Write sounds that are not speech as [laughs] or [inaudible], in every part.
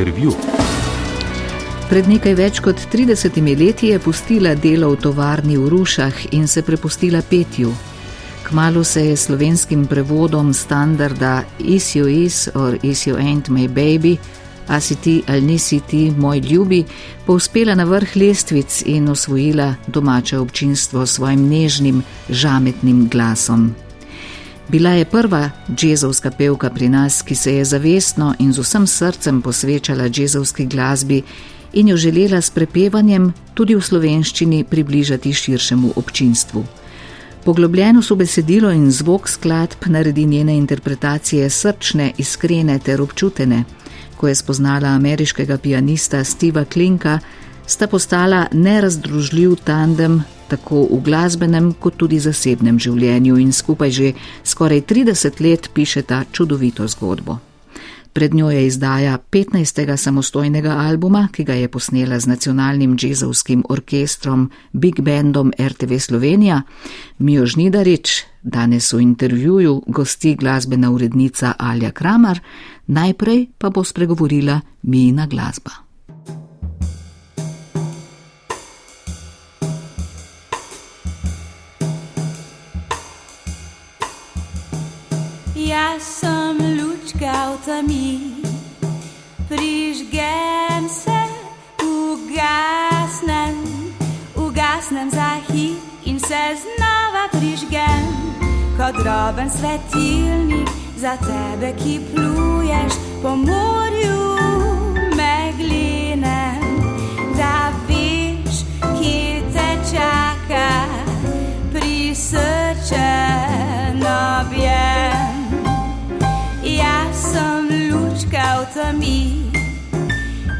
intervju. Pred nekaj več kot 30 leti je pustila delo v tovarni v Rušah in se prepustila petju. Kmalo se je slovenskim prevodom standarda Is you is or is you ain't my baby, a si ti ali nisi ti moj ljubi, povspela na vrh lestvic in osvojila domače občinstvo s svojim nežnim, žametnim glasom. Bila je prva džezovska pevka pri nas, ki se je zavestno in z vsem srcem posvečala džezovski glasbi in jo želela s prepevanjem tudi v slovenščini približati širšemu občinstvu. Poglobljeno so besedilo in zvok skladb naredi njene interpretacije srčne, iskrene ter občutene. Ko je spoznala ameriškega pianista Steva Klinka, sta postala nerazdružljiv tandem tako v glasbenem kot tudi zasebnem življenju in skupaj že skoraj 30 let pišeta čudovito zgodbo. Pred njo je izdaja 15. samostojnega albuma, ki ga je posnela z nacionalnim džezovskim orkestrom Big Bandom RTV Slovenija. Mijo Žnidarič, danes v intervjuju gosti glasbena urednica Alja Kramar, najprej pa bo spregovorila Mijina glasba. Sem lučka v temi, prižgem se, ugasnem, ugasnem za hit in se znova prižgem, kot droben svetilnik za tebe, ki pluješ po morju megline, da veš, ki te čaka pri srčen temi,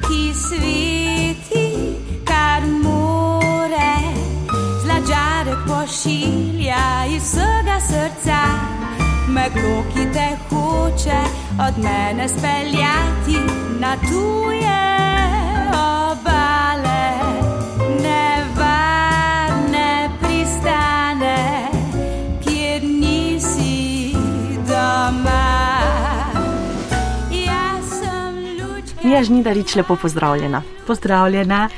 ki sveti, kar more, zlačarek pošilja iz vsega srca, meglo, ki te hoče od mene speljati na tuje Mija Žnidarič, lepo pozdravljena. Pozdravljena.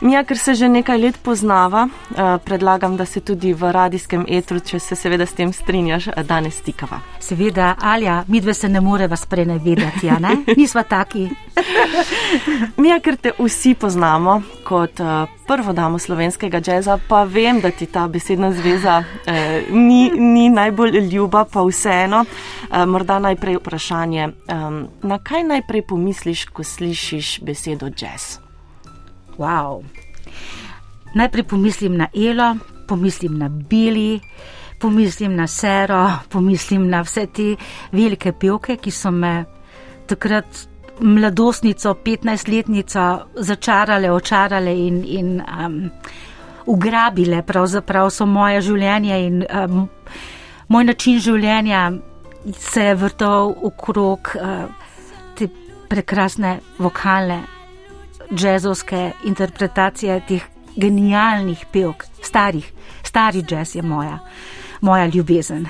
Mija, ker se že nekaj let poznava, eh, predlagam, da se tudi v radijskem etru, če se seveda s tem strinjaš, eh, danes stikava. Seveda, Alja, mi dve se ne moreva sprenevedati, a ne? [laughs] Nisva taki. [laughs] Mija, ker te vsi poznamo kot eh, prvo damo slovenskega džeza, pa vem, da ti ta besedna zveza eh, ni, ni najbolj ljuba, pa vseeno. Eh, morda najprej vprašanje, eh, na kaj najprej pomisliš, ko slišiš besedo jazz? Wow. Najprej pomislim na Elo, pomislim na Bili, pomislim na Sero, pomislim na vse te velike pevke, ki so me takrat mladostnico, 15-letnico začarale, očarale in, in um, ugrabile. Pravzaprav so moje življenje in um, moj način življenja se je vrtal okrog uh, te prekrasne vokalne džezovske interpretacije teh genialnih pevk, starih, stari džez je moja, moja ljubezen.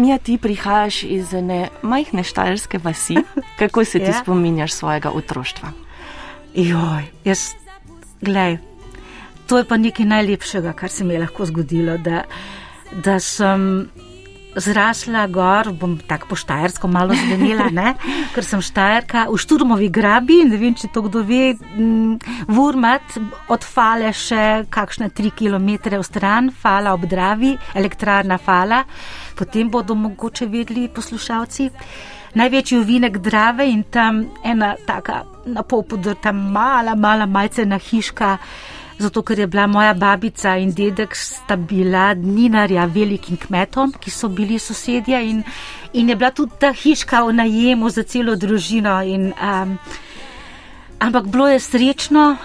Mija, ti prihajaš iz ene majhne štajerske vasi. [laughs] Kako se ti Ja. spominjaš svojega otroštva? Joj, jaz, gledaj, to je pa nekaj najlepšega, kar se mi je lahko zgodilo, da, da sem zrasla gor, bom tako po štajersko malo zvenela, ne? [laughs] ker sem štajerka v Šturmovi grabi, ne vem, če to kdo ve, Vurmat od Fale še kakšne tri v stran, Fala ob Dravi, elektrarna Fala, potem bodo mogoče vedeli poslušalci. Največji ovinek Drave in tam ena taka na pol podrta mala, mala majcena hiška, zato ker je bila moja babica in dedek sta bila dninarja velikim kmetom, ki so bili sosedje in, in je bila tudi ta hiška v najemu za celo družino. In, um, ampak bilo je srečno,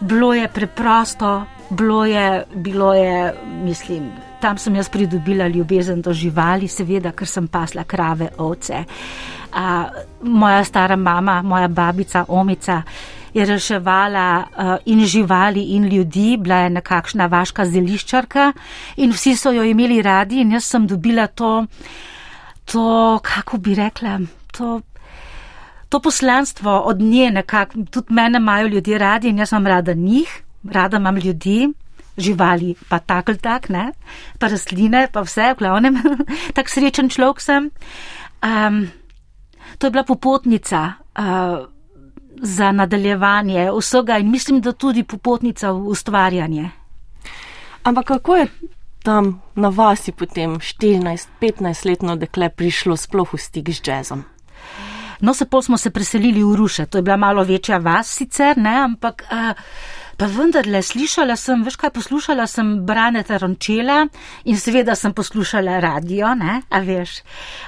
bilo je preprosto, bilo je, bilo je, mislim, tam sem jaz pridobila ljubezen do živali, seveda, ker sem pasla krave, ovce. A, moja stara mama, moja babica, omica je reševala uh, in živali, in ljudi, bila je nekakšna vaška zeliščarka. In vsi so jo imeli radi, in jaz sem dobila to, to kako bi rekla, to to poslanstvo od nje nekako, tudi mene imajo ljudje radi in jaz imam rada njih, rada imam ljudi, živali, pa tak ali tak, ne, pa rastline, pa vse, v glavnem, [laughs] tak srečen človek sem. Um, to je bila popotnica uh, za nadaljevanje vsega in mislim, da tudi popotnica v ustvarjanje. Ampak kako je tam na vasi potem 14-15 letno dekle prišlo sploh v stik z jazzom? No, se pol smo se preselili v Ruše, to je bila malo večja vas sicer, ne, ampak. Uh, Pa vendarle, slišala sem, veš kaj, poslušala sem Braneta Rončela in seveda sem poslušala radio, ne, a veš.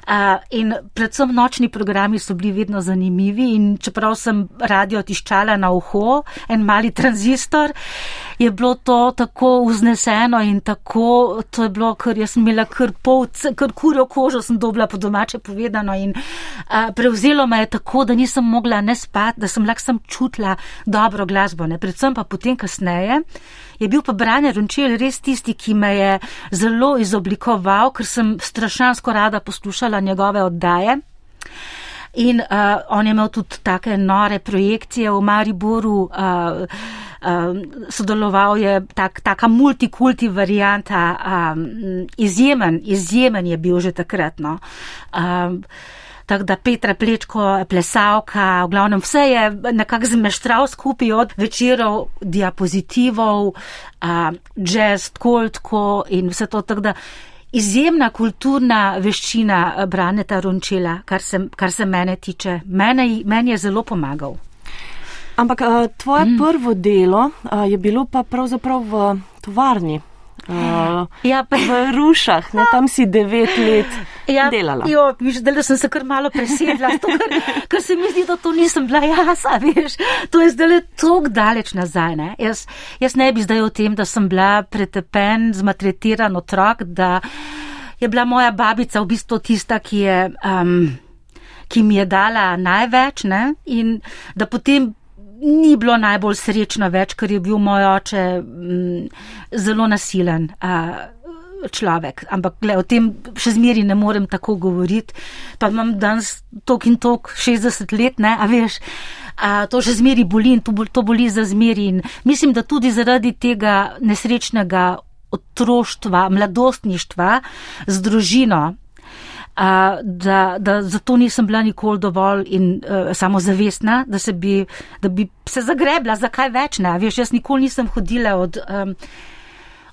Uh, in predvsem nočni programi so bili vedno zanimivi in čeprav sem radio tiščala na uho, en mali tranzistor, je bilo to tako vzneseno in tako, to je bilo, ker jaz sem imela kar pol, kar kurjo kožo sem dobila po domače povedano in a, prevzelo me je tako, da nisem mogla ne spati, da sem lahko sem čutila dobro glasbo, ne, predvsem pa potem kasneje. Je bil pa Branje Rončel res tisti, ki me je zelo izoblikoval, ker sem strašansko rada poslušala njegove oddaje. In uh, on je imel tudi take nore projekcije v Mariboru. Uh, um, sodeloval je tak, taka multikulti varijanta, um, izjemen, izjemen je bil že takrat. No. Um, Tako da Petra Plečko, plesavka, v glavnem vse je nekako zmeštral skupaj od večerov, diapozitivov, uh, jazz, koltko in vse to. Tako da izjemna kulturna veščina Braneta Rončela, kar se, kar se mene tiče. Mene, meni je zelo pomagal. Ampak tvoje mm. prvo delo je bilo pa pravzaprav v tovarni. Uh, ja, pa v Rušah, ne, tam si devet let ja, delala. Jo, viš, da sem se kar malo presedla, ker, ker se mi zdi, da to nisem bila jaz, veš. To je zdaj tako daleč nazaj. Jaz, jaz ne bi zdaj o tem, da sem bila pretepen, zmatretiran otrok, da je bila moja babica v bistvu tista, ki je. Um, ki mi je dala največ ne? in da potem ni bilo najbolj srečno več, ker je bil moj oče m, mm, zelo nasilen. A, Človek, ampak gle, o tem še zmeri ne morem tako govoriti. Pa imam danes tok in tok, 60 let, ne, a veš, a to še zmeri boli in to, to boli za zmeri. In mislim, da tudi zaradi tega nesrečnega otroštva, mladostništva z družino, da, da zato nisem bila nikoli dovolj in uh, samozavestna, da, se bi, da bi se zagrebla, zakaj več ne. Veš, jaz nikoli nisem hodila od. Um,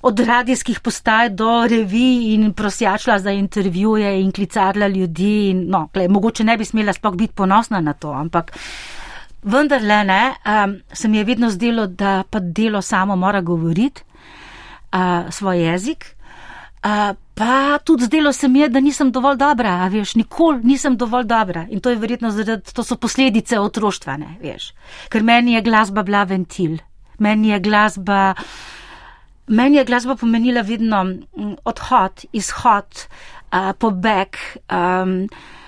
Od radijskih postaj do revij in prosjačila za intervjuje in klicarla ljudi. In, no, gled, mogoče ne bi smela sploh biti ponosna na to, ampak vendarle ne, um, se mi je vedno zdelo, da pa delo samo mora govoriti uh, svoj jezik. Uh, pa tudi zdelo se mi je, da nisem dovolj dobra, a veš, nikoli nisem dovolj dobra. In to je verjetno zaradi, to so posledice otroštva, ne veš. Ker meni je glasba bila ventil, meni je glasba, meni je glasba pomenila vedno odhod, izhod, uh, pobeg. Um,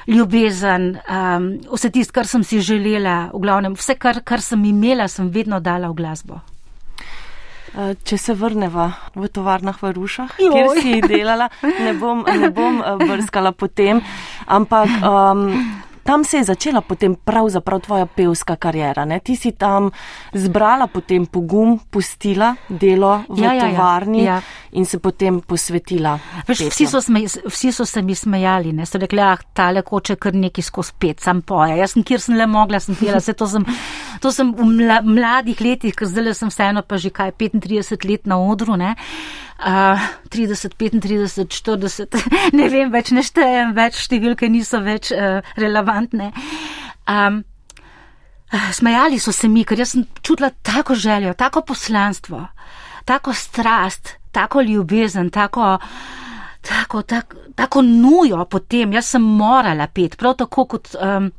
Ljubezen, um, vse tisto, kar sem si želela, v glavnem, vse, kar, kar sem imela, sem vedno dala v glasbo. Eh, če se vrneva v tovarnah v Rušah, Joj. kjer si delala, ne bom, ne bom eh, brskala potem, ampak um, tam se je začela potem pravzaprav tvoja pevska karijera. Ne? Ti si tam zbrala potem pogum, pustila delo v ja, ja, ja. tovarni ja, ja. in se potem posvetila. Veš, vsi, so sme, vsi so se mi smejali, ne? so rekli, ah, tale koče kar neki skozi pet, sam poje. Jaz sem, kjer sem le mogla, sem pela, se to sem, to sem v mla, mladih letih, ker zdaj sem vseeno pa že kaj 35 let na odru. Ne? Uh, 30, 35, 40, ne vem več, ne štejem več, številke niso več uh, relevantne. Um, smejali so se mi, ker jaz sem čutila tako željo, tako poslanstvo, tako strast, tako ljubezen, tako, tako, tako, tako nujo potem. Jaz sem morala pet, prav tako kot. Um,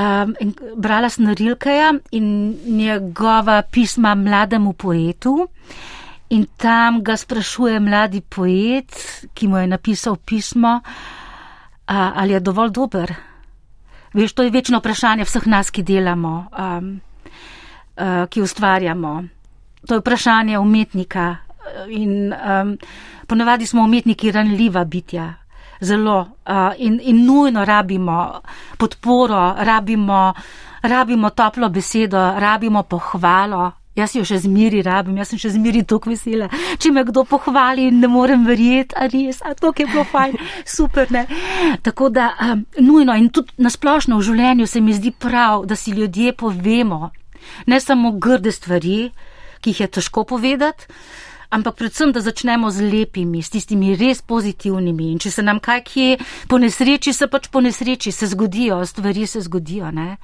Um, brala sem Rilkeja in njegova pisma mlademu poetu. In tam ga sprašuje mladi poet, ki mu je napisal pismo, a, ali je dovolj dober. Veš, to je večno vprašanje vseh nas, ki delamo, um, uh, ki ustvarjamo. To je vprašanje umetnika in um, ponavadi smo umetniki ranljiva bitja. zelo uh, in, in nujno rabimo podporo, rabimo, rabimo toplo besedo, rabimo pohvalo. Jaz jo še zmeri rabim, jaz sem še zmeri tako vesela. Če me kdo pohvali, ne morem verjeti, a res, a to je bilo fajn, [laughs] super. Ne? Tako da um, nujno in tudi nasplošno v življenju se mi zdi prav, da si ljudje povemo, ne samo grde stvari, ki jih je težko povedati, ampak predvsem, da začnemo z lepimi, s tistimi res pozitivnimi. In če se nam kaj kje po nesreči, se pač po nesreči, se zgodijo, stvari se zgodijo. Ne?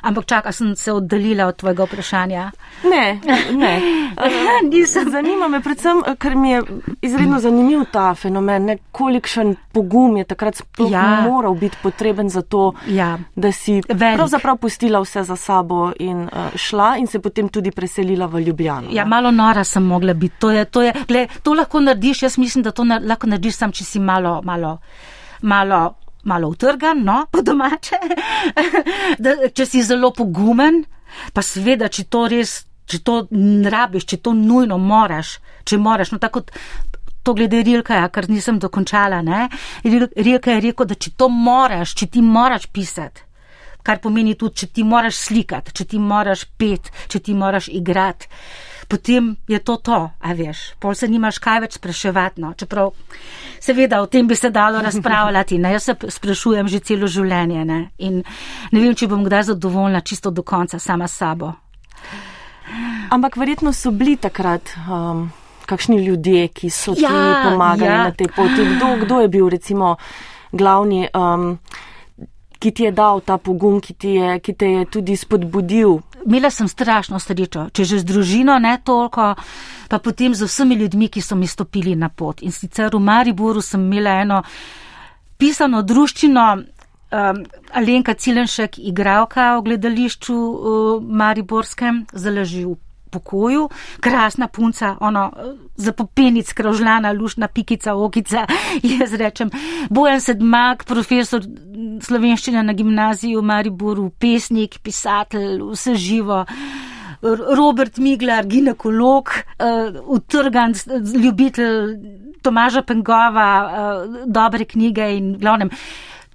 Ampak čakaj, sem se oddaljila od tvojega vprašanja. Ne, ne. [laughs] Nisem. Zanima me predvsem, ker mi je izredno zanimiv ta fenomen, ne, kolikšen pogum je takrat ja. moral biti potreben za to, ja. da si Velik. pravzaprav pustila vse za sabo in uh, šla in se potem tudi preselila v Ljubljano. Ja, malo nora sem mogla biti. To, je, to, je, gled, to lahko narediš, jaz mislim, da to na, lahko narediš sam, če si malo, malo, malo malo utrgan, no, po domače, [laughs] da, če si zelo pogumen, pa seveda, če to res, če to rabiš, če to nujno moraš, če moraš, no tako. To glede Rilka, ker nisem dokončala. Ne? Rilka je rekel, da če to moraš, če ti moraš pisati, kar pomeni tudi, če ti moraš slikati, če ti moraš pet, če ti moraš igrati, potem je to to, a veš, pol se nimaš kaj več spraševati. No? Čeprav Seveda, o tem bi se dalo razpravljati. Ne? Jaz se sprašujem že celo življenje ne? in ne vem, če bom kdaj zadovoljna čisto do konca sama sabo. Ampak verjetno so bili takrat um, kakšni ljudje, ki so ja, ti pomagali ja. na tej poti. Kdo, kdo je bil recimo glavni, um, ki ti je dal ta pogum, ki, je, ki te je tudi spodbudil? Imela sem strašno srečo, če že z družino ne toliko pa potem z vsemi ljudmi, ki so mi stopili na pot. In sicer v Mariboru sem imela eno pisano druščino, um, Alenka Cilenšek, igravka v gledališču v Mariborskem, zaleži v pokoju, krasna punca, ono zapopenic, kravžljana, lušna pikica, okica, [laughs] jaz rečem, bojen sedmak, profesor slovenščine na gimnaziji v Mariboru, pesnik, pisatelj, vse živo. Robert Miglar, ginekolog, uh, utrgan, ljubitelj Tomaža Pengova, uh, dobre knjige in glavnem.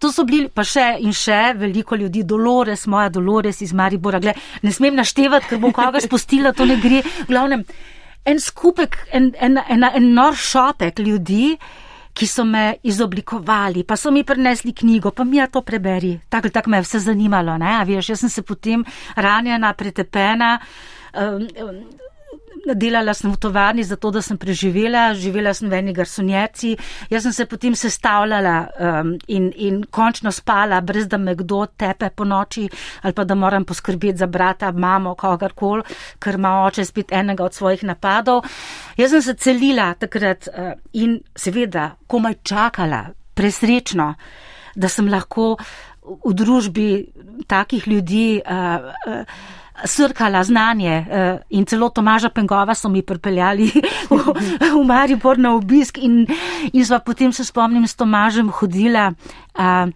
To so bili pa še in še veliko ljudi, Dolores, moja Dolores iz Maribora. Gle, ne smem naštevati, ker bom koga spustila, to ne gre. Glavnem, en skupek, en, en, en, en nor šopek ljudi, ki so me izoblikovali, pa so mi prinesli knjigo, pa mi je to preberi. Tako tak me je vse zanimalo, ne, a veš, jaz sem se potem ranjena, pretepena. Um, um, delala sem v tovarni zato, da sem preživela, živela sem v eni garsonjerci, jaz sem se potem sestavljala um, in, in končno spala, brez da me kdo tepe po noči ali pa da moram poskrbeti za brata, mamo, kogarkoli, ker ima oče spet enega od svojih napadov. Jaz sem se celila takrat uh, in seveda komaj čakala, presrečno, da sem lahko v družbi takih ljudi. Uh, uh, srkala znanje uh, in celo Tomaža Pengova so mi pripeljali [laughs] v, v Maribor na obisk in, in sva potem se spomnim s Tomažem hodila. Uh,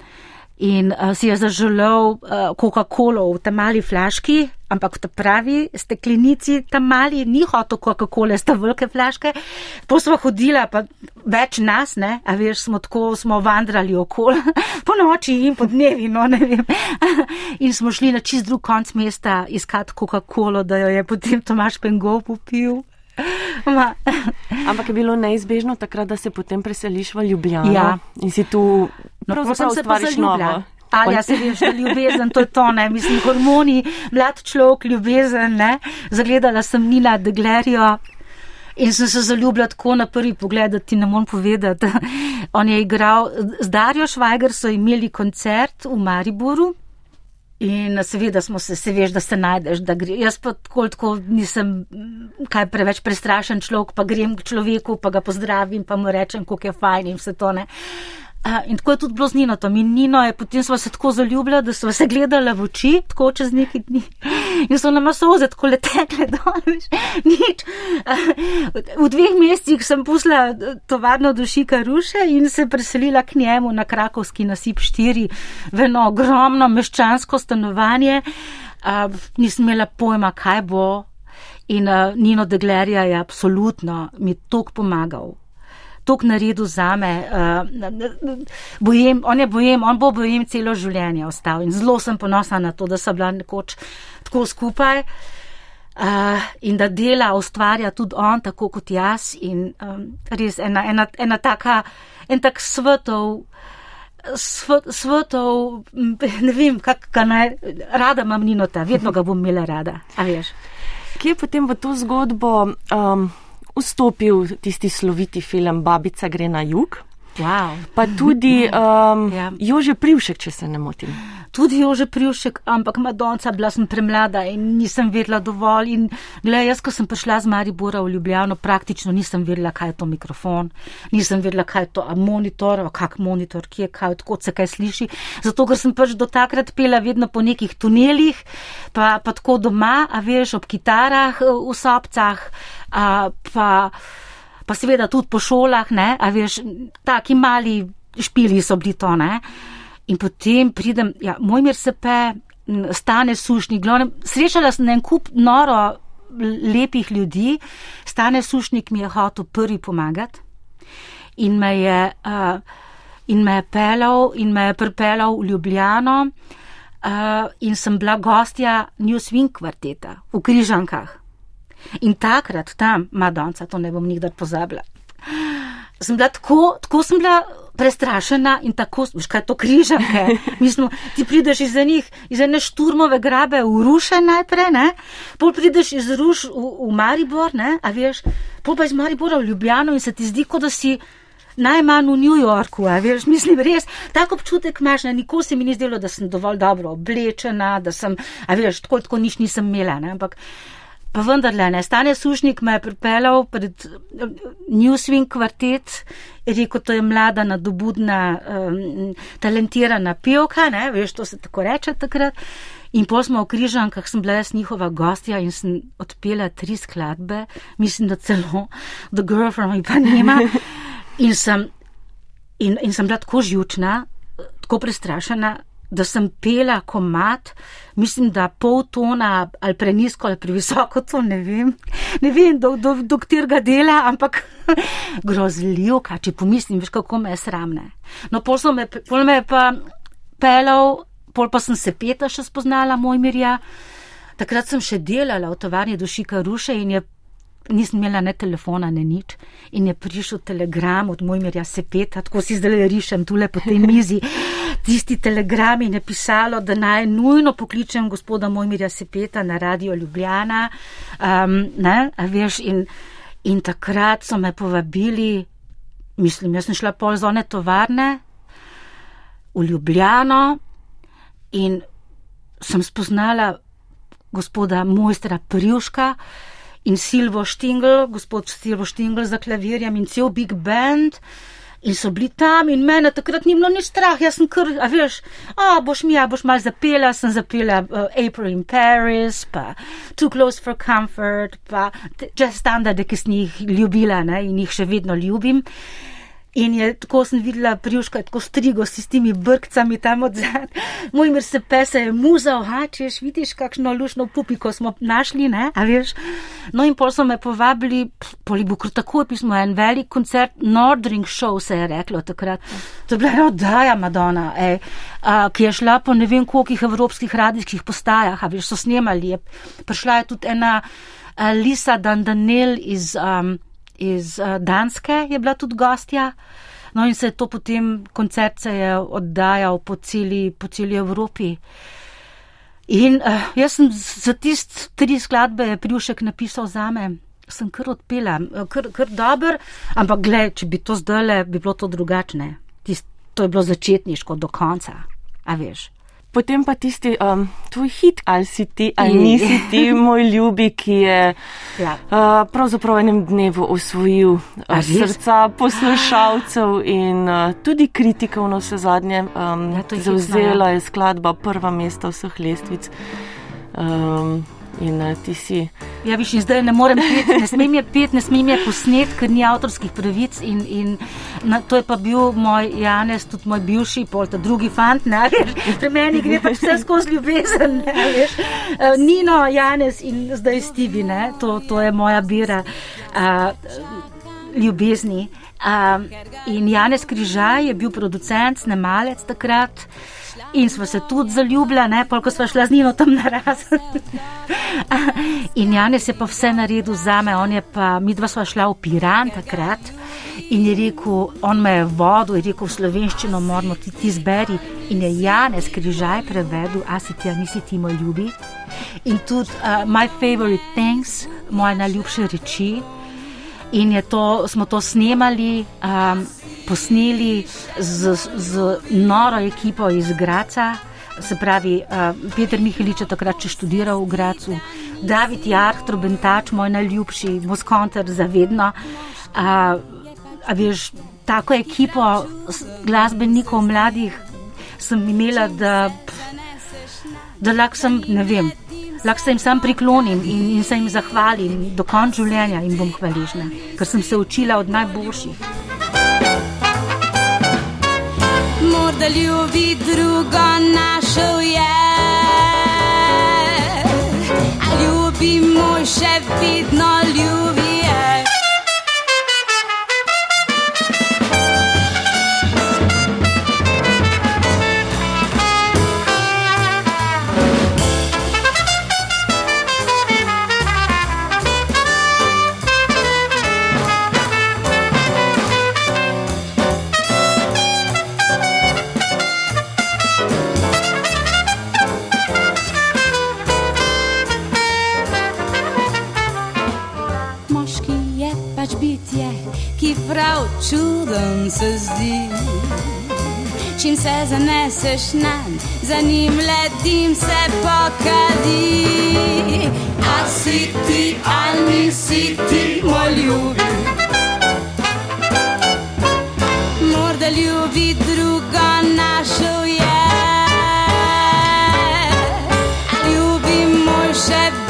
In uh, si je zaželel uh, Coca-Colo v tam mali flaški, ampak v ta pravi steklenici tam mali ni hotel Coca-Cola, sta velike flaške. Po smo hodila, pa več nas, ne, a veš, smo tako, smo vandrali okoli, [laughs] po noči in po dnevi, no ne vem. [laughs] in smo šli na čist drug konc mesta iskati Coca-Colo, da jo je potem Tomaš Pengov popil. [laughs] Ma. Ampak je bilo neizbežno takrat, da se potem preseliš v Ljubljano ja. in si tu no, pravzaprav stvariš novo. Ali ja, se veš, ljubezen, to je to, ne, mislim, hormoni, mlad človek, ljubezen, ne. Zagledala sem Nila Deglerjo in sem se zaljubila tako na prvi pogled, da ti ne morem povedati. [laughs] On je igral, z Darjo Švajger so imeli koncert v Mariboru. In seveda smo se, se veš, da se najdeš, da gre. Jaz pa tako, tako nisem kaj preveč prestrašen človek, pa grem k človeku, pa ga pozdravim, pa mu rečem, kako je fajn in vse to ne. In tako je tudi bilo z Nino. In Nino je potem sva se tako zaljubila, da sva se gledala v oči, tako čez nekaj dni. In so nama soze tako letekle dol, veš, nič. V dveh mesecih sem pusla tovarno dušika ruše in se preselila k njemu na Krakovski nasip 4 v eno ogromno meščansko stanovanje. Nisem imela pojma, kaj bo. In uh, Nino Deglerja je absolutno mi tok pomagal tok naredil za me. Uh, bojem, on je bojem, on bo bojem celo življenje ostal in zelo sem ponosna na to, da so bila nekoč tako skupaj. Uh, in da dela, ustvarja tudi on, tako kot jaz, in um, res ena, ena, ena taka, en tak svetov, svet, svetov, ne vem, kako naj, rada imam Ninota, vedno ga bom imela rada, a veš. Kje je potem v to zgodbo um, vstopil tisti sloviti film Babica gre na jug? Wow. Pa tudi um, ja. Jože Privšek, če se ne motim. Tudi Jože Privšek, ampak Madonca, bila sem premlada in nisem vedela dovolj. In gled, jaz, ko sem prišla z Maribora v Ljubljano, praktično nisem vedela, kaj je to mikrofon, nisem vedela, kaj je to monitor, kak monitor, kje je kaj, odkot se kaj sliši. Zato, ker sem pač do takrat pela vedno po nekih tunelih, pa, pa tako doma, a veš, ob kitarah v sopcah, a, pa pa seveda tudi po šolah, ne, a veš, taki mali špili so bili to, ne. In potem pridem, ja, moj mir se pe, stane sušnik, glavnem, srečala sem en kup noro lepih ljudi, stane sušnik mi je hotel prvi pomagati in me je, uh, in me je pelal in me je pripelal v Ljubljano uh, in sem bila gostja New Swing kvarteta v Križankah. In takrat tam, Madonca, to ne bom nikdar pozabila. Sem bila tako, tako sem bila prestrašena in tako, veš kaj to križanke. [laughs] Mislim, ti prideš iz enih, iz ene šturmove grabe v Ruše najprej, ne? Pol prideš iz Ruš v, v Maribor, ne? A veš, pol pa iz Maribora v Ljubljano in se ti zdi, kot da si najmanj v New Yorku, a veš, mislim res, tako občutek imaš, ne? Nikoli se mi ni zdelo, da sem dovolj dobro oblečena, da sem, a veš, tako, tako nič nisem imela, ne? Ampak, Pa vendarle, ne, stane sušnik me je pripeljal pred Newswing kvartet, rekel, to je mlada, nadobudna, um, talentirana pevka, ne, veš, to se tako reče takrat. In pol smo v križankah, sem bila jaz njihova gostja in sem odpela tri skladbe, mislim, da celo. The Girl from Ipanema. [laughs] In sem, in, in sem bila tako žučna, tako prestrašena, da sem pela komat, mislim, da pol tona ali prenisko ali previsoko, to ne vem, ne vem, do, do, do katerega dela, ampak [laughs] grozljivo, kaj če pomislim, veš, kako me je sramne. No, pol, me, pol me je pa pelal, pol pa sem se peta še spoznala, moj mirja. Takrat sem še delala v tovarni dušika Ruše in je nisem imela ne telefona, ne nič. In je prišel telegram od mojmirja Sepeta, tako si zdaj rišem tule po tej mizi. [laughs] Tisti telegram je pisalo, da naj nujno pokličem gospoda mojmirja Sepeta na radio Ljubljana. Um, ne, veš, in, in takrat so me povabili, mislim, jaz sem šla pol zone tovarne v Ljubljano in sem spoznala gospoda mojstra Prjuška in Silvo Štingl, gospod Silvo Štingl za klavirjem in cel big band. In so bili tam in mene takrat ni bilo nič strah, jaz sem kar, a veš, a boš mi, a boš mal zapela, sem zapela uh, April in Paris, pa Too Close for Comfort, pa Just Standard, ki sem jih ljubila ne, in jih še vedno ljubim. In je tako sem videla priuška, tako strigo s tistimi brkcami tam od zadaj. Moj mir se pese je muzal, ha, češ, vidiš, kakšno lušno pupiko smo našli, ne, a veš. No in pol so me povabili, poli bo kar tako, pismo, en velik koncert, Nordring Show se je reklo takrat. To je bila oddaja Madonna, ej, a, ki je šla po ne vem kolikih evropskih radijskih postajah, a veš, so snemali. Je, prišla je tudi ena a, Lisa Dandanel iz. Um, iz uh, Danske je bila tudi gostja. No in se je to potem koncert se je oddajal po celi, po celi Evropi. In uh, jaz sem za tist tri skladbe je Prjušek napisal za me. Sem kar odpela, eh, kar, kar dober, ampak gled, če bi to zdaj, bi bilo to drugačne. Tist, to je bilo začetniško do konca, a veš. Potem pa tisti um, tvoj hit, ali si ti, ali nisi ti, [laughs] moj ljubi, ki je ja. uh, pravzaprav v enem dnevu osvojil uh, srca poslušalcev in uh, tudi kritikov na vse zadnje. Um, ja, zauzela je skladba prva mesta vseh lestvic. Um, in uh, ti si. Ja, viš, zdaj ne morem pet, ne smem je pet, ne smem je posnet, ker ni avtorskih pravic. In, in na, to je pa bil moj Janez, tudi moj bivši, pol ta drugi fant, ne veš. Pri meni gre pa vse skozi ljubezen, ne veš. Uh, Nino, Janez in zdaj Stivi, ne, to, to je moja bira uh, ljubezni. Um, in Janez Križaj je bil producent, snemalec takrat. In smo se tudi zaljubljali, ne, polk smo šli z njim tam na razen. [laughs] in Janes je pa vse naredil za me, on je pa, mi dva sva šla v Piran takrat in je rekel, on me je vodil, je rekel v slovenščino, moramo ti, ti zberi. In je Janes križaj prevedel, a si ti, a nisi ti moj ljubi. In tudi uh, my favorite things, moje najljubše reči. In to, smo to snemali. Um, posneli z, z noro ekipo iz Graca. Se pravi, uh, Peter Mihelič je takrat še študiral v Gracu, David Jarh, trobentač, moj najljubši, Moskonter, zavedno. Uh, a veš, tako ekipo glasbenikov mladih sem imela, da, da lahko sem, ne vem, lahko se jim sam priklonim in, in se jim zahvalim do konca življenja in bom hvaležna, ker sem se učila od najboljših. Da ljubi drugo našel je. A ljubi mu še vidno ljubi. Čuden se zdi. Čim se zaneseš na njim, letim se pokadi. A si ti, ali nisi ti, moj ljubi. Morda ljubi druga našo je. Ljubi moj še vidno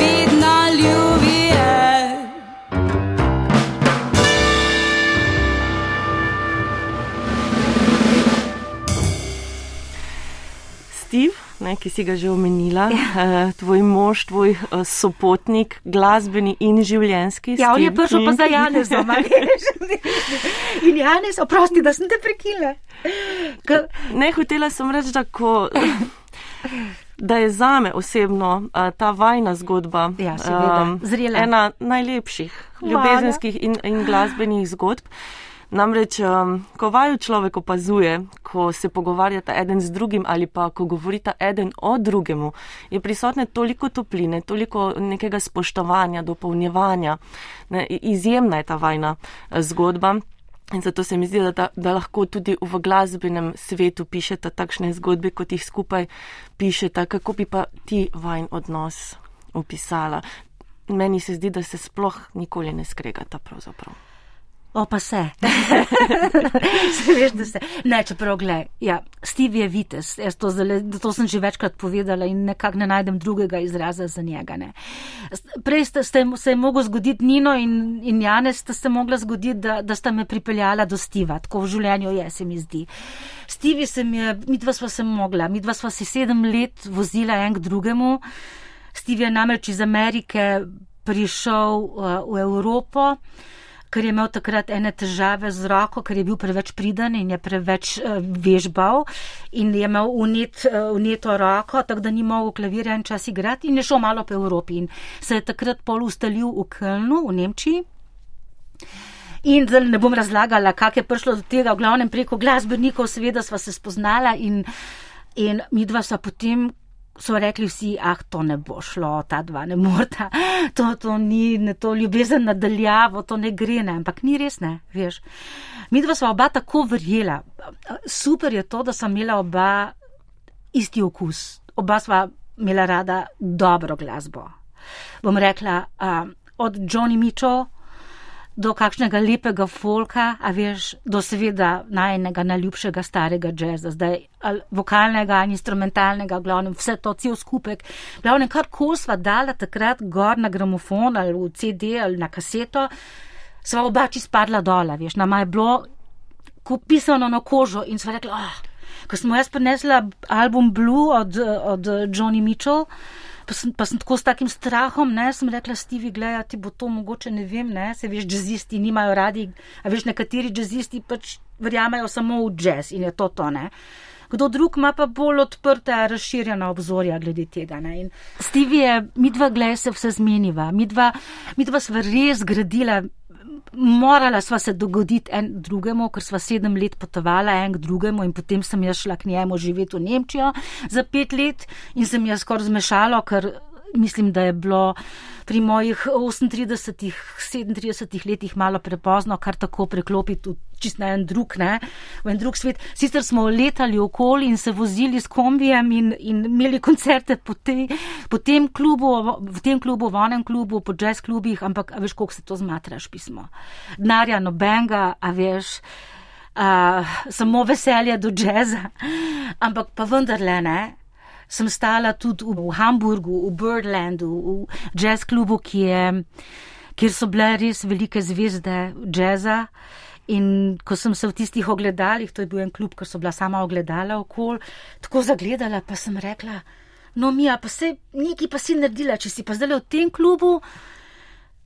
ne, ki si ga že omenila, ja. uh, tvoj mož, tvoj uh, sopotnik, glasbeni in življenski. Ja, on je prišel pa za [laughs] Janezom, in Janez, oprosti, da sem te prekila. Ka... Ne, hotela sem reči, da, ko, da je zame osebno uh, ta vajna zgodba ja, um, ena najlepših Hvala. ljubezenskih in, in glasbenih zgodb. Namreč, um, ko vaju človek opazuje, ko se pogovarjata eden z drugim ali pa ko govorita eden o drugemu, je prisotne toliko topline, toliko nekega spoštovanja, dopolnjevanja. Ne, izjemna je ta vajna eh, zgodba. In zato se mi zdi, da, da lahko tudi v glasbenem svetu pišete takšne zgodbe, kot jih skupaj pišete, kako bi pa ti vajn odnos opisala. Meni se zdi, da se sploh nikoli ne skregata pravzaprav. O, pa se. [laughs] se veš, da se. Ne, čeprav, gledaj, ja, Steve je vitez, to, zale, to sem že večkrat povedala in nekako ne najdem drugega izraza za njega. Ne. Prej ste, ste, se je moglo zgoditi Nino in, in Janez, sta se mogla zgoditi, da, da sta me pripeljala do Stiva, tako v življenju je, se mi zdi. Steve sem je, mi dva sva se mogla, mi dva sva se sedem let vozila en k drugemu. Steve je namreč iz Amerike prišel uh, v Evropo ker je imel takrat ene težave z roko, ker je bil preveč pridan in je preveč uh, vežbal in je imel unet, uh, uneto roko, tako da ni mogel klavirja en čas igrati in je šel malo po Evropi in se je takrat pol ustalil v Kölnu v Nemčiji. In zdaj ne bom razlagala, kako je prišlo do tega, v glavnem preko glasbenikov, seveda sva se spoznala in, in mi dva sva potem, so rekli vsi, ah, to ne bo šlo, ta dva ne morta, to, to ni, ne, to ljubezen nadaljavo, to ne gre, ne, ampak ni res, ne, veš. Mi dva sva oba tako verjela. Super je to, da sem imela oba isti okus. Oba sva imela rada dobro glasbo. Bom rekla, uh, od Johnny Mitchell do kakšnega lepega folka, a veš, do seveda najnega najljubšega starega jazza, zdaj vokalnega, instrumentalnega, glavnem vse to, cel skupek. Glavnem, kar kol sva dala takrat gor na gramofon ali v CD ali na kaseto, sva obači spadla dola, veš, nama je bilo pisano na kožo in sva rekla, oh, ko smo jaz prinesla album Blue od, od Johnny Mitchell, pa sem, pa sem tako s takim strahom, ne, sem rekla, Stivi, gledaj, ti bo to mogoče, ne vem, ne, se veš, jazzisti nimajo radi, a veš, nekateri jazzisti pač verjamejo samo v jazz in je to to, ne. Kdo drug ima pa bolj odprta, razširjena obzorja glede tega. Ne? In Stivi je, midva glej se vse zmeniva, midva, midva sva res gradila morala sva se dogoditi en drugemu, ker sva sedem let potovala en k drugemu in potem sem jaz šla k njemu živeti v Nemčijo za pet let in sem jaz skoraj zmešala, ker mislim, da je bilo pri mojih 38, 37 letih malo prepozno, kar tako preklopiti v čist na en drug, ne, v en drug svet. Sicer smo letali okoli in se vozili s kombijem in, in imeli koncerte po, te, po tem klubu, v tem klubu, v onem klubu, po jazz klubih, ampak veš, koliko se to zmatraš pismo. Denarja nobenga, a veš. Uh, samo veselje do jazza, ampak pa vendarle ne sem stala tudi v Hamburgu, v Birdlandu, v jazz klubu, je, kjer so bile res velike zvezde jazza. In ko sem se v tistih ogledalih, to je bil en klub, ker so bila sama ogledala okol, tako zagledala, pa sem rekla, no, Mija, pa se neki pa si naredila, če si pa zdaj v tem klubu,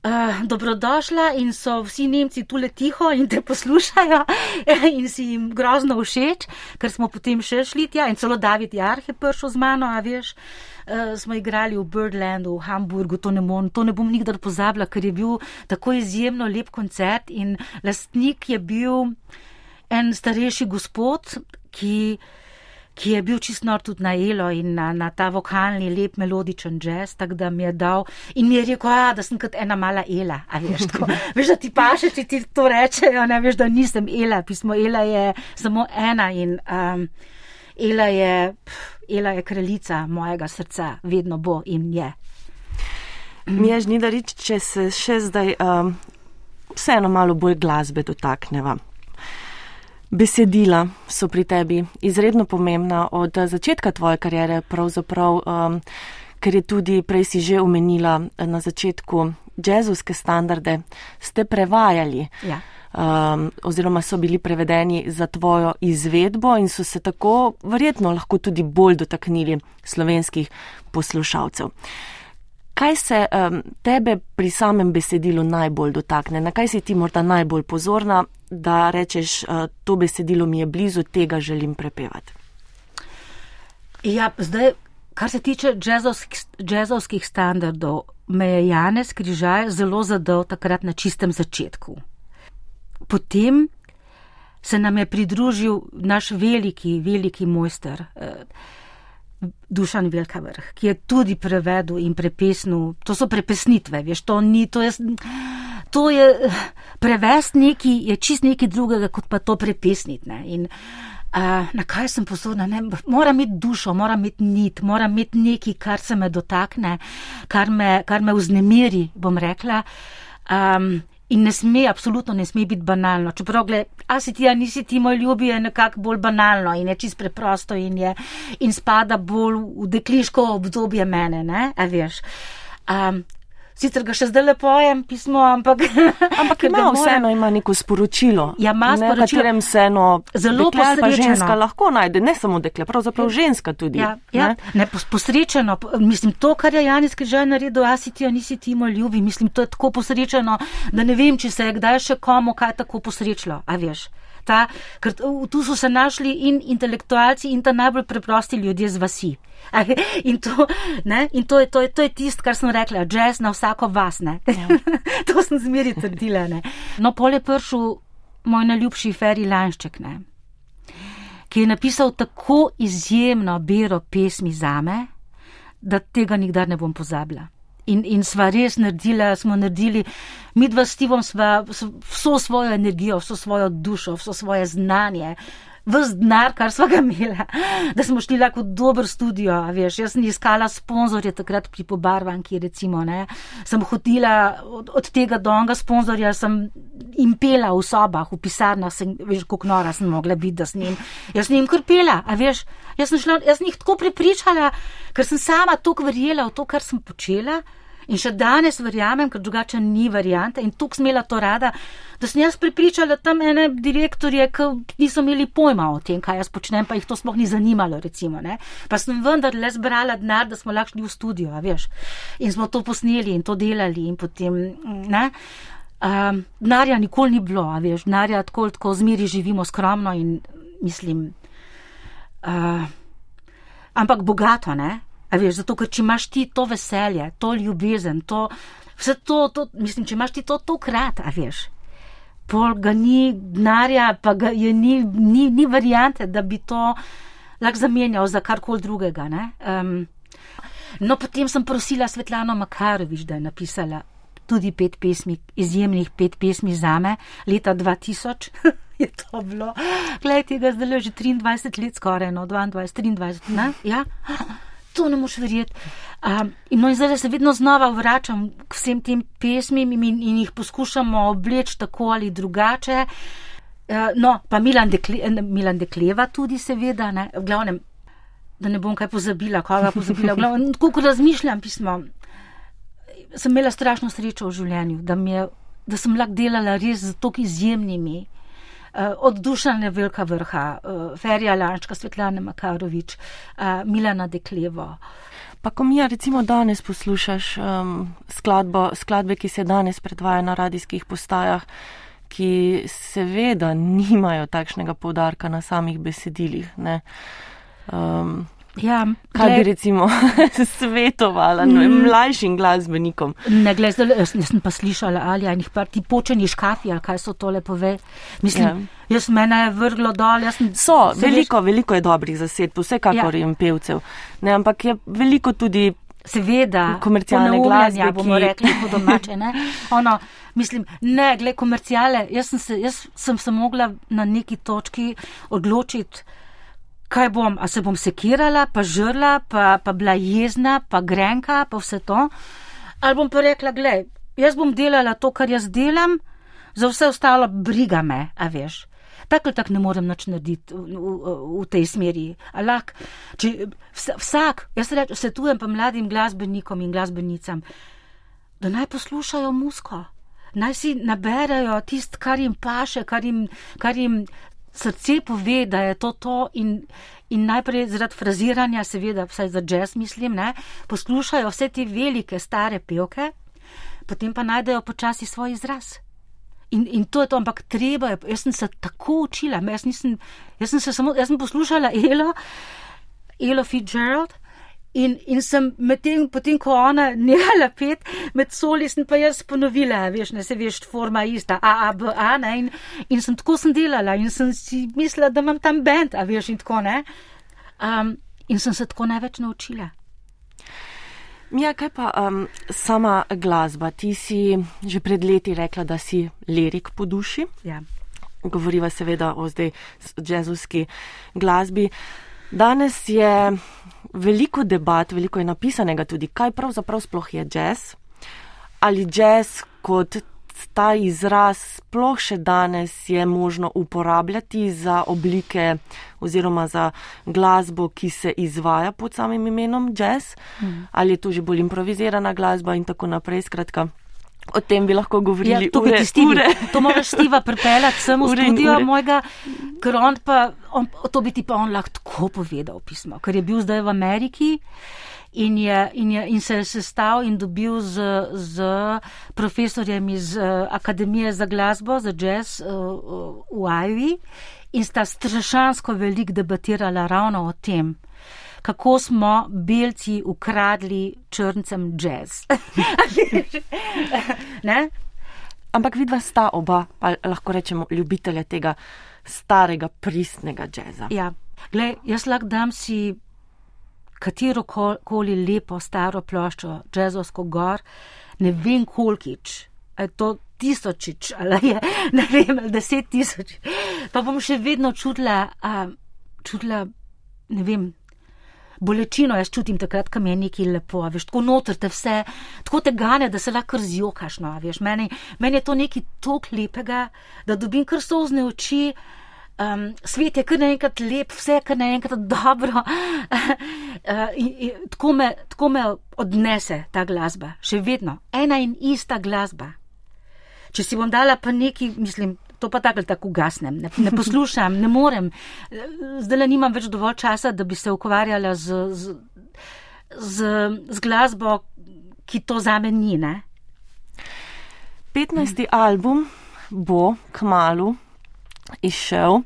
Uh, dobrodošla in so vsi Nemci tule tiho in te poslušajo [laughs] in si jim grozno všeč, ker smo potem še šli tja in celo David Jarh je prišel z mano, a veš, uh, smo igrali v Birdlandu, v Hamburgu, to ne, bom, to ne bom nikdar pozabila, ker je bil tako izjemno lep koncert in lastnik je bil en starejši gospod, ki ki je bil čist nor tudi na elo in na, na ta vokalni, lep, melodičen jazz, tako da mi je dal in mi je rekel, a, da sem kot ena mala ela. Veš, tako, [laughs] veš, da ti paše, če ti to rečejo, ne veš, da nisem ela. Pismo ela je samo ena in um, ela, je, pf, ela je kraljica mojega srca, vedno bo in je. Mi je žnidarič, če se še zdaj um, vseeno malo bolj glasbe dotakneva. Besedila so pri tebi izredno pomembna od začetka tvoje karijere, pravzaprav, um, ker je tudi prej si že omenila na začetku džezovske standarde, ste prevajali. Ja. Um, oziroma so bili prevedeni za tvojo izvedbo in so se tako verjetno lahko tudi bolj dotaknili slovenskih poslušalcev. Kaj se um, tebe pri samem besedilu najbolj dotakne, na kaj si ti morda najbolj pozorna, da rečeš, uh, to besedilo mi je blizu, tega želim prepevati? Ja, zdaj, kar se tiče džezovskih, džezovskih standardov, me je Janez Križaj zelo zadal takrat na čistem začetku. Potem se nam je pridružil naš veliki, veliki mojster. Uh, Dušan Velika vrh, ki je tudi prevedel in prepesnil, to so prepesnitve, veš, to ni, to je, to je prevest neki, je čist nekaj drugega, kot pa to prepesniti. Ne. In uh, na kaj sem pozorna, ne, mora imeti dušo, mora imeti nit, mora imeti nekaj, kar se me dotakne, kar me, kar me vznemiri, bom rekla. Um, in ne sme, absolutno ne sme biti banalno. Čeprav, gled, a si ti, a nisi ti moj ljubi, je nekako bolj banalno in je čist preprosto in, je, in spada bolj v dekliško obdobje mene, ne, a veš. Um, Sicer ga še zdaj lepo pojem pismo, ampak, [laughs] ampak ima vseeno ima neko sporočilo. Ja, ima ne, sporočilo. Ne, vseeno zelo posrečeno. ženska lahko najde, ne samo dekle, pravzaprav ženska tudi. Ja, ja. Ne? ne, posrečeno, mislim, to, kar je Janis že naredil, a si ti, a nisi ti moj ljubi, mislim, to je tako posrečeno, da ne vem, če se je kdaj še komu kaj tako posrečilo, a veš ta, ker tu so se našli in intelektualci in ta najbolj preprosti ljudje z vasi. In to, ne, in to je, to je, to je tist, kar sem rekla, jazz na vsako vas, ne. Ja. [laughs] to sem zmeri trdila, ne. No, pole pršu moj najljubši Ferry Lanšček, ne, ki je napisal tako izjemno bero pesmi zame, da tega nikdar ne bom pozabila in, in sva res naredila, smo naredili, mi dva s Stevom sva vso svojo energijo, vso svojo dušo, vso svoje znanje. Ves denar, kar smo ga imeli, da smo šli lahko v dober studio, veš, jaz sem iskala sponzorje takrat pri pobarvanki, recimo, ne, sem hodila od, od tega do onega sponzorja, sem jim pela v sobah, v pisarnah, sem, veš, kako nora sem mogla biti, da sem jim, jaz sem jim kar pela, a veš, jaz sem šla, jaz sem jih tako prepričala, ker sem sama toliko verjela v to, kar sem počela, In še danes verjamem, ker drugače ni variante in tukaj smela to rada, da sem jaz pripričala tam ene direktorje, ki niso imeli pojma o tem, kaj jaz počnem, pa jih to sploh ni zanimalo, recimo. Ne? Pa sem vendar le zbrala denar, da smo lahko šli v studio, veš. In smo to posneli in to delali in potem, ne. Um, denarja nikoli ni bilo, veš, denarja tako, tako zmeri živimo skromno in mislim. Uh, ampak bogato, ne? A veš, zato, ker če imaš ti to veselje, to ljubezen, to, vse to, to, mislim, če imaš ti to tokrat, a veš, pol ga ni denarja, pa ga je ni, ni, ni variante, da bi to lahko zamenjal za karkoli drugega? Um, no, potem sem prosila Svetlano Makarovič, da je napisala tudi pet pesmi, izjemnih pet pesmi zame, leta 2000 [laughs] je to bilo. Glej, tega zdaj že 23 let skoraj, no, 22, 23, ne? Ja? To ne moš verjeti. Um, in no, in zdaj se vedno znova vračam k vsem tem pesmim in, in jih poskušamo obleči tako ali drugače. Uh, no, pa Milan, Dekle, Milan Dekleva tudi, seveda, ne, v glavnem, da ne bom kaj pozabila, koga pozabila. Glavnem, [laughs] tako kot razmišljam, pismo, sem imela strašno srečo v življenju, da, je, da sem lahko delala res z tako izjemnimi. Eh, od Dušane Velika vrha, eh, Ferija Lančka, Svetlana Makarovič, eh, Milana Deklevo. Pa ko mi recimo danes poslušaš um, skladbo, skladbe, ki se danes predvaja na radijskih postajah, ki seveda nimajo takšnega povdarka na samih besedilih. Um, Ja, kaj bi recimo [laughs] svetovala no, mm, mlajšim glasbenikom? Ne, gled, zdaj, jaz nisem pa slišala ali enih par ti počeni škafi ali kaj so tole pove. Mislim, ja. jaz mene je vrglo dol. Sem, so, veliko, veš, veliko je dobrih zased, vsekakor ja. in pevcev. Ne, ampak je veliko tudi. Seveda, komercialne glasbe, ja, bomo ki... rekli po domače, ne. Ono, mislim, ne, gled, komerciale, jaz sem se, jaz sem se mogla na neki točki odločiti, kaj bom, a se bom sekirala, pa žrla, pa, pa bila jezna, pa grenka, pa vse to. Ali bom pa rekla, gledaj, jaz bom delala to, kar jaz delam, za vse ostalo briga me, a veš. Tako ali tako ne morem nič narediti v, v, v tej smeri. Lahk, če, vsak, jaz rečem, svetujem pa mladim glasbenikom in glasbenicam, da naj poslušajo musko. Naj si naberajo tist, kar jim paše, kar jim, kar jim srce pove, da je to to in, in najprej zaradi fraziranja, seveda, vsaj za jazz mislim, ne, poslušajo vse te velike stare pevke, potem pa najdejo počasi svoj izraz. In, in to je to, ampak treba je, jaz sem se tako učila, jaz, nisem, jaz sem se samo, jaz sem poslušala Elo, Elo Fitzgerald, In, in sem medtem, potem, ko ona [laughs] nehala pet, med soli sem pa jaz ponovila, veš, ne se veš, forma ista, A, A, B, A, ne, in, in sem tako sem delala in sem si mislila, da imam tam bend, a veš, in tako ne. Um, in sem se tako največ naučila. Mija, kaj pa um, sama glasba? Ti si že pred leti rekla, da si lirik po duši. Ja. Govoriva seveda o zdaj jazzovski glasbi. Danes je veliko debat, veliko je napisanega tudi, kaj pravzaprav sploh je jazz. Ali jazz kot ta izraz sploh še danes je možno uporabljati za oblike oziroma za glasbo, ki se izvaja pod samim imenom jazz, mm. ali je to že bolj improvizirana glasba in tako naprej. Skratka, O tem bi lahko govorili. Ja, ure, ure. To moraš Steva pripeljati sem v [laughs] studio mojega, ker on pa, on, to bi ti pa on lahko tako povedal pismo, ker je bil zdaj v Ameriki in, je, in, je, in se je sestal in dobil z, z profesorjem iz uh, Akademije za glasbo, za jazz uh, v Ivy in sta strašansko veliko debatirala ravno o tem kako smo belci ukradli črncem jazz. [laughs] Ampak vidva sta oba, pa lahko rečemo, ljubitelja tega starega, pristnega jazza. Ja, Glej, jaz lahko dam si katero koli lepo staro ploščo, jazzovsko gor, ne vem kolkič, je to tisočič ali je, [laughs] ne vem, deset tisoč. Pa bom še vedno čutila, a, čutila, ne vem, bolečino jaz čutim takrat, ko mi je nekaj lepo, veš, tako notrte vse, tako te gane, da se lahko zjokaš, no, veš, meni, meni je to nekaj tok lepega, da dobim kar sozne oči, Um, svet je kar naenkrat lep, vse je kar naenkrat [laughs] dobro. uh, in, in, tako, me, tako me odnese ta glasba, še vedno, ena in ista glasba. Če si bom dala pa neki, mislim, to pa tako ali tako gasnem, ne, ne poslušam, ne morem. Zdaj le nimam več dovolj časa, da bi se ukvarjala z, z, z, z glasbo, ki to za me ni. Ne? 15. album bo k malu izšel,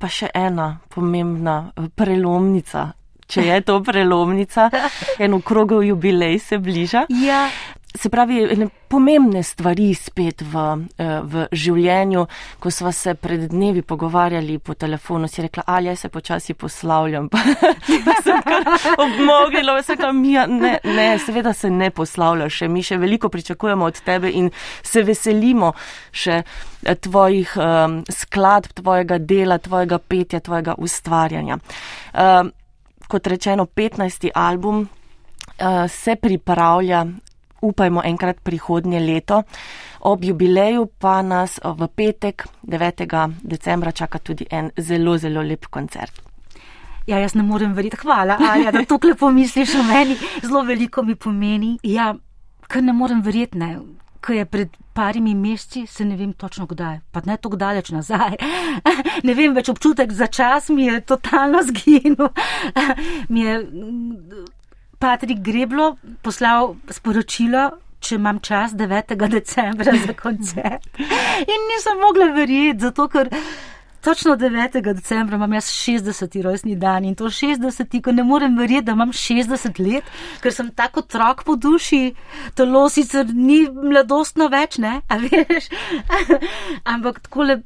pa še ena pomembna prelomnica. Če je to prelomnica, [laughs] en okrogel jubilej se bliža. Ja se pravi, pomembne stvari spet v, eh, v življenju. Ko smo se pred dnevi pogovarjali po telefonu, si rekla, ali se počasi poslavljam. Pa, [laughs] pa sem kar obmogila, vse kam mi, ne, ne, seveda se ne poslavljaš, mi še veliko pričakujemo od tebe in se veselimo še eh, tvojih um, skladb, tvojega dela, tvojega petja, tvojega ustvarjanja. Um, kot rečeno, 15. album. Uh, se pripravlja upajmo enkrat prihodnje leto. Ob jubileju pa nas v petek, 9. decembra, čaka tudi en zelo, zelo lep koncert. Ja, jaz ne morem verjeti, hvala, Alja, da to lepo misliš o meni, zelo veliko mi pomeni. Ja, kar ne morem verjeti, ne. Ko je pred parimi meseci, se ne vem točno kdaj, pa ne tako daleč nazaj. [laughs] Ne vem več občutek za čas mi je totalno zginil. [laughs] Mi je Patrik Greblo poslal sporočilo, če imam čas 9. decembra za koncert. In nisem mogla verjeti, zato ker točno 9. decembra imam jaz 60. rojstni dan in to 60. ko ne morem verjeti, da imam 60 let, ker sem tako otrok po duši, telo sicer ni mladostno več, ne, a veš. [laughs] Ampak takole,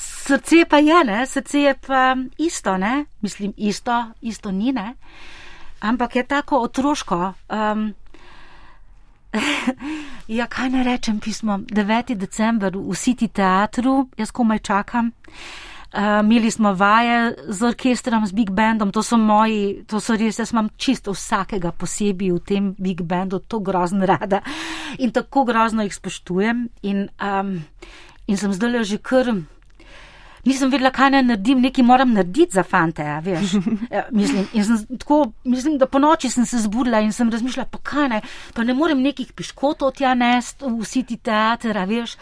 srce pa je, ne, srce je pa isto, ne, mislim, isto, isto ni, ne ampak je tako otroško. Um, [laughs] ja, kaj ne rečem pismo? 9. december v City teatru, jaz komaj čakam. Uh, imeli smo vaje z orkestrom, z big bandom, to so moji, to so res, jaz imam čisto vsakega posebej v tem big bandu, to grozno [laughs] rada in tako grozno jih spoštujem. In, um, in sem zdaj že kar nisem vedela, kaj naj naredim, nekaj moram narediti za fante. Ja, ja, mislim, tako, mislim, da po noči sem se zbudila in sem razmišljala, pa kaj naj, pa ne morem nekih piškotov tja nest, vsi ti teater, veš.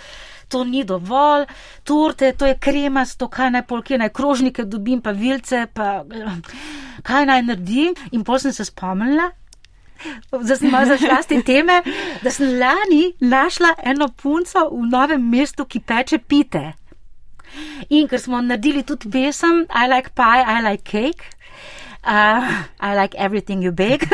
To ni dovolj, torte, to je kremasto, kaj naj polke, naj krožnike dobim, pa vilce, pa kaj naj naredim. In pol sem se spomnila, zdaj sem malo zašla s te teme, da sem lani našla eno punco v novem mestu, ki peče pite. In ker smo naredili tudi pesem I like pie, I like cake. Uh, I like everything you bake.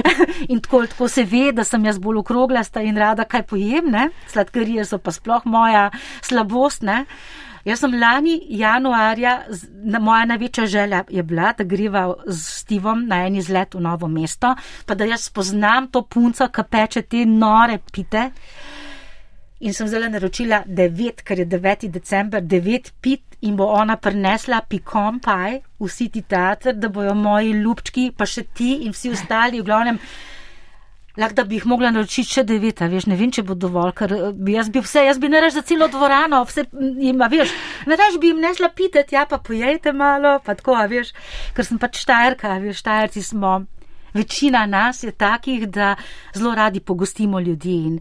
[laughs] in tako, tako se ve, da sem jaz bolj okroglasta in rada kaj pojem, ne? sladkarije so pa sploh moja slabost. Ne? Jaz sem lani januarja, na moja največja želja je bila, da greva z Stivom na en izlet v novo mesto, pa da jaz spoznam to punco, ki peče te nore pite. In sem zelo naročila devet, ker je 9. december, devet pit in bo ona prinesla pikom paj v City Theater, da bojo moji ljubčki, pa še ti in vsi ostali, v glavnem, lahko da bi jih mogla naročiti še devet, veš, ne vem, če bo dovolj, ker eh, bi jaz bi vse, jaz bi ne reč za celo dvorano, vse ima, veš, ne reč bi jim nesla piteti, ja pa pojejte malo, pa tako, veš, ker sem pač štajerka, veš, štajerci smo, večina nas je takih, da zelo radi pogostimo ljudi in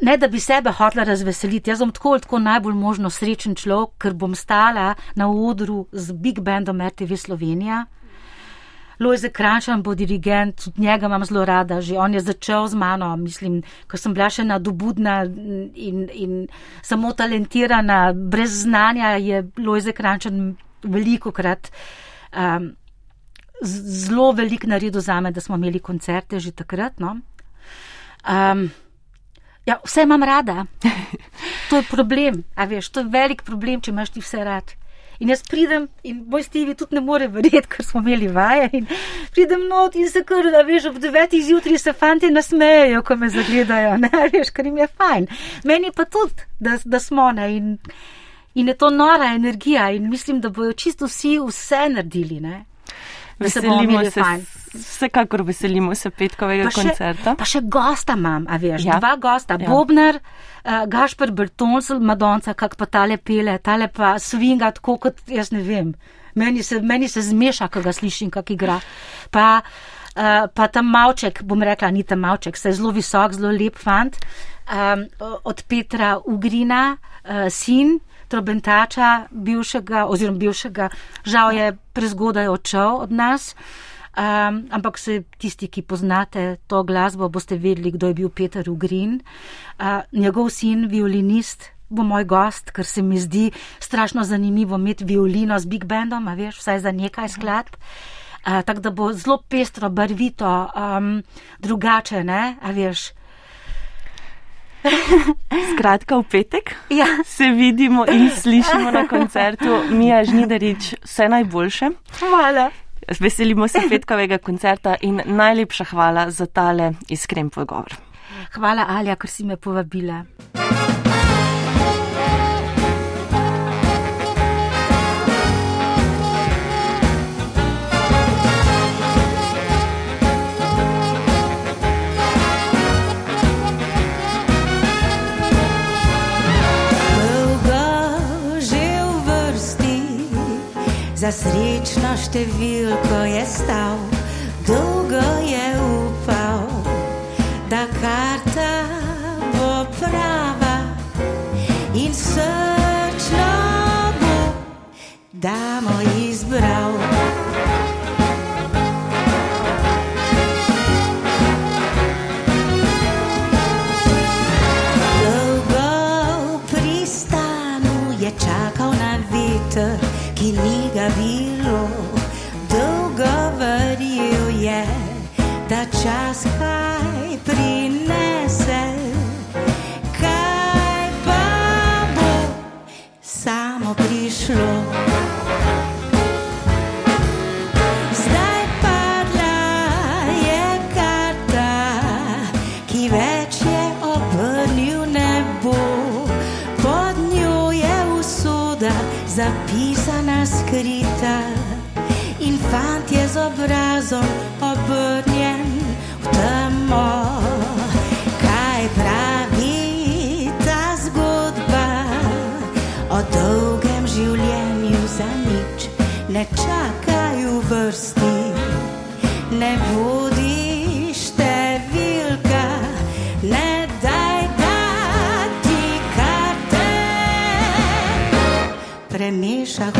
ne da bi sebe hotla razveseliti, jaz bom tako ali tako najbolj možno srečen človek, ker bom stala na odru z Big Bandom RTV Slovenija. Lojze Krančan bo dirigent, tudi njega imam zelo rada, že on je začel z mano, mislim, ko sem bila še nadobudna in, in samo talentirana, brez znanja je Lojze Krančan veliko krat um, zelo velik naredil za me, da smo imeli koncerte že takrat. No? Um, Ja, vse imam rada. [laughs] To je problem, a veš, to je velik problem, če imaš ti vse rad. In jaz pridem in moj Stevie tudi ne more verjeti, ker smo imeli vaje. In pridem not in se kar, da veš, ob devetih zjutraj se fanti nasmejejo, ko me zagledajo, [laughs] ne veš, ker jim je fajn. Meni pa tudi, da, da smo ne. In, in je to nora energija in mislim, da bojo čisto vsi vse naredili. Ne? Veselimo se. Vsekakor veselimo se petkovega pa še, koncerta. Pa še gosta imam, a veš, Ja. dva gosta, Ja. Bobner, uh, Gašper Bertonsel, Madonca, kak pa tale pele, tale pa svinga, tako kot jaz ne vem. Meni se, meni se zmeša, ko ga slišim, kak igra. Pa, uh, pa tam malček, bom rekla, ni tam malček, se je zelo visok, zelo lep fant, um, od Petra Ugrina, uh, sin. Trobentača, bivšega, oziroma bivšega, žal je prezgodaj odšel od nas. Um, ampak se tisti, ki poznate to glasbo, boste vedeli, kdo je bil Peter Ugrin. Uh, njegov sin, violinist, bo moj gost, ker se mi zdi strašno zanimivo imeti violino z big bandom, a veš, vsaj za nekaj skladb. Uh, Tako da bo zelo pestro, barvito, um, drugače, ne, a veš. Skratka, v petek Ja. se vidimo in slišimo na koncertu Mija Žnidarič. Vse najboljše. Hvala. Veselimo se petkovega koncerta in najlepša hvala za tale iskren pogovor. Hvala, Alja, ker si me povabila. Za srečno številko je stal, dolgo je upal, da karta bo prava in srčno bo, da mu izbral. Čas kaj prinese. Kaj pa bo samo prišlo? Zdaj padla je karta, ki več je obrnil nebo. Pod njo je usoda zapisana, skrita. In fant je z obrazom obrnjen Ne čakaj v vrsti, ne bodi številka, ne daj dati karte, premeša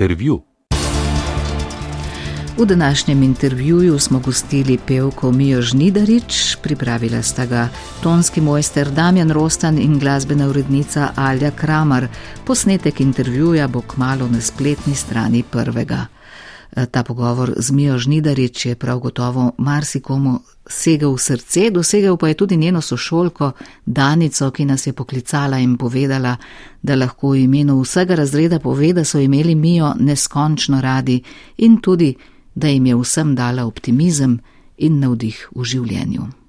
Intervju. V današnjem intervjuju smo gostili pevko Mijo Žnidarič, pripravila sta ga tonski mojster Damjan Rostan in glasbena urednica Alja Kramar. Posnetek intervjuja bo kmalo na spletni strani prvega. Eh, ta pogovor z Mijo Žnidarič je prav gotovo marsikomu segel v srce, dosegel pa je tudi njeno sošolko Danico, ki nas je poklicala in povedala, da lahko v imenu vsega razreda pove, da so imeli Mijo neskončno radi in tudi, da jim je vsem dala optimizem in navdih v življenju.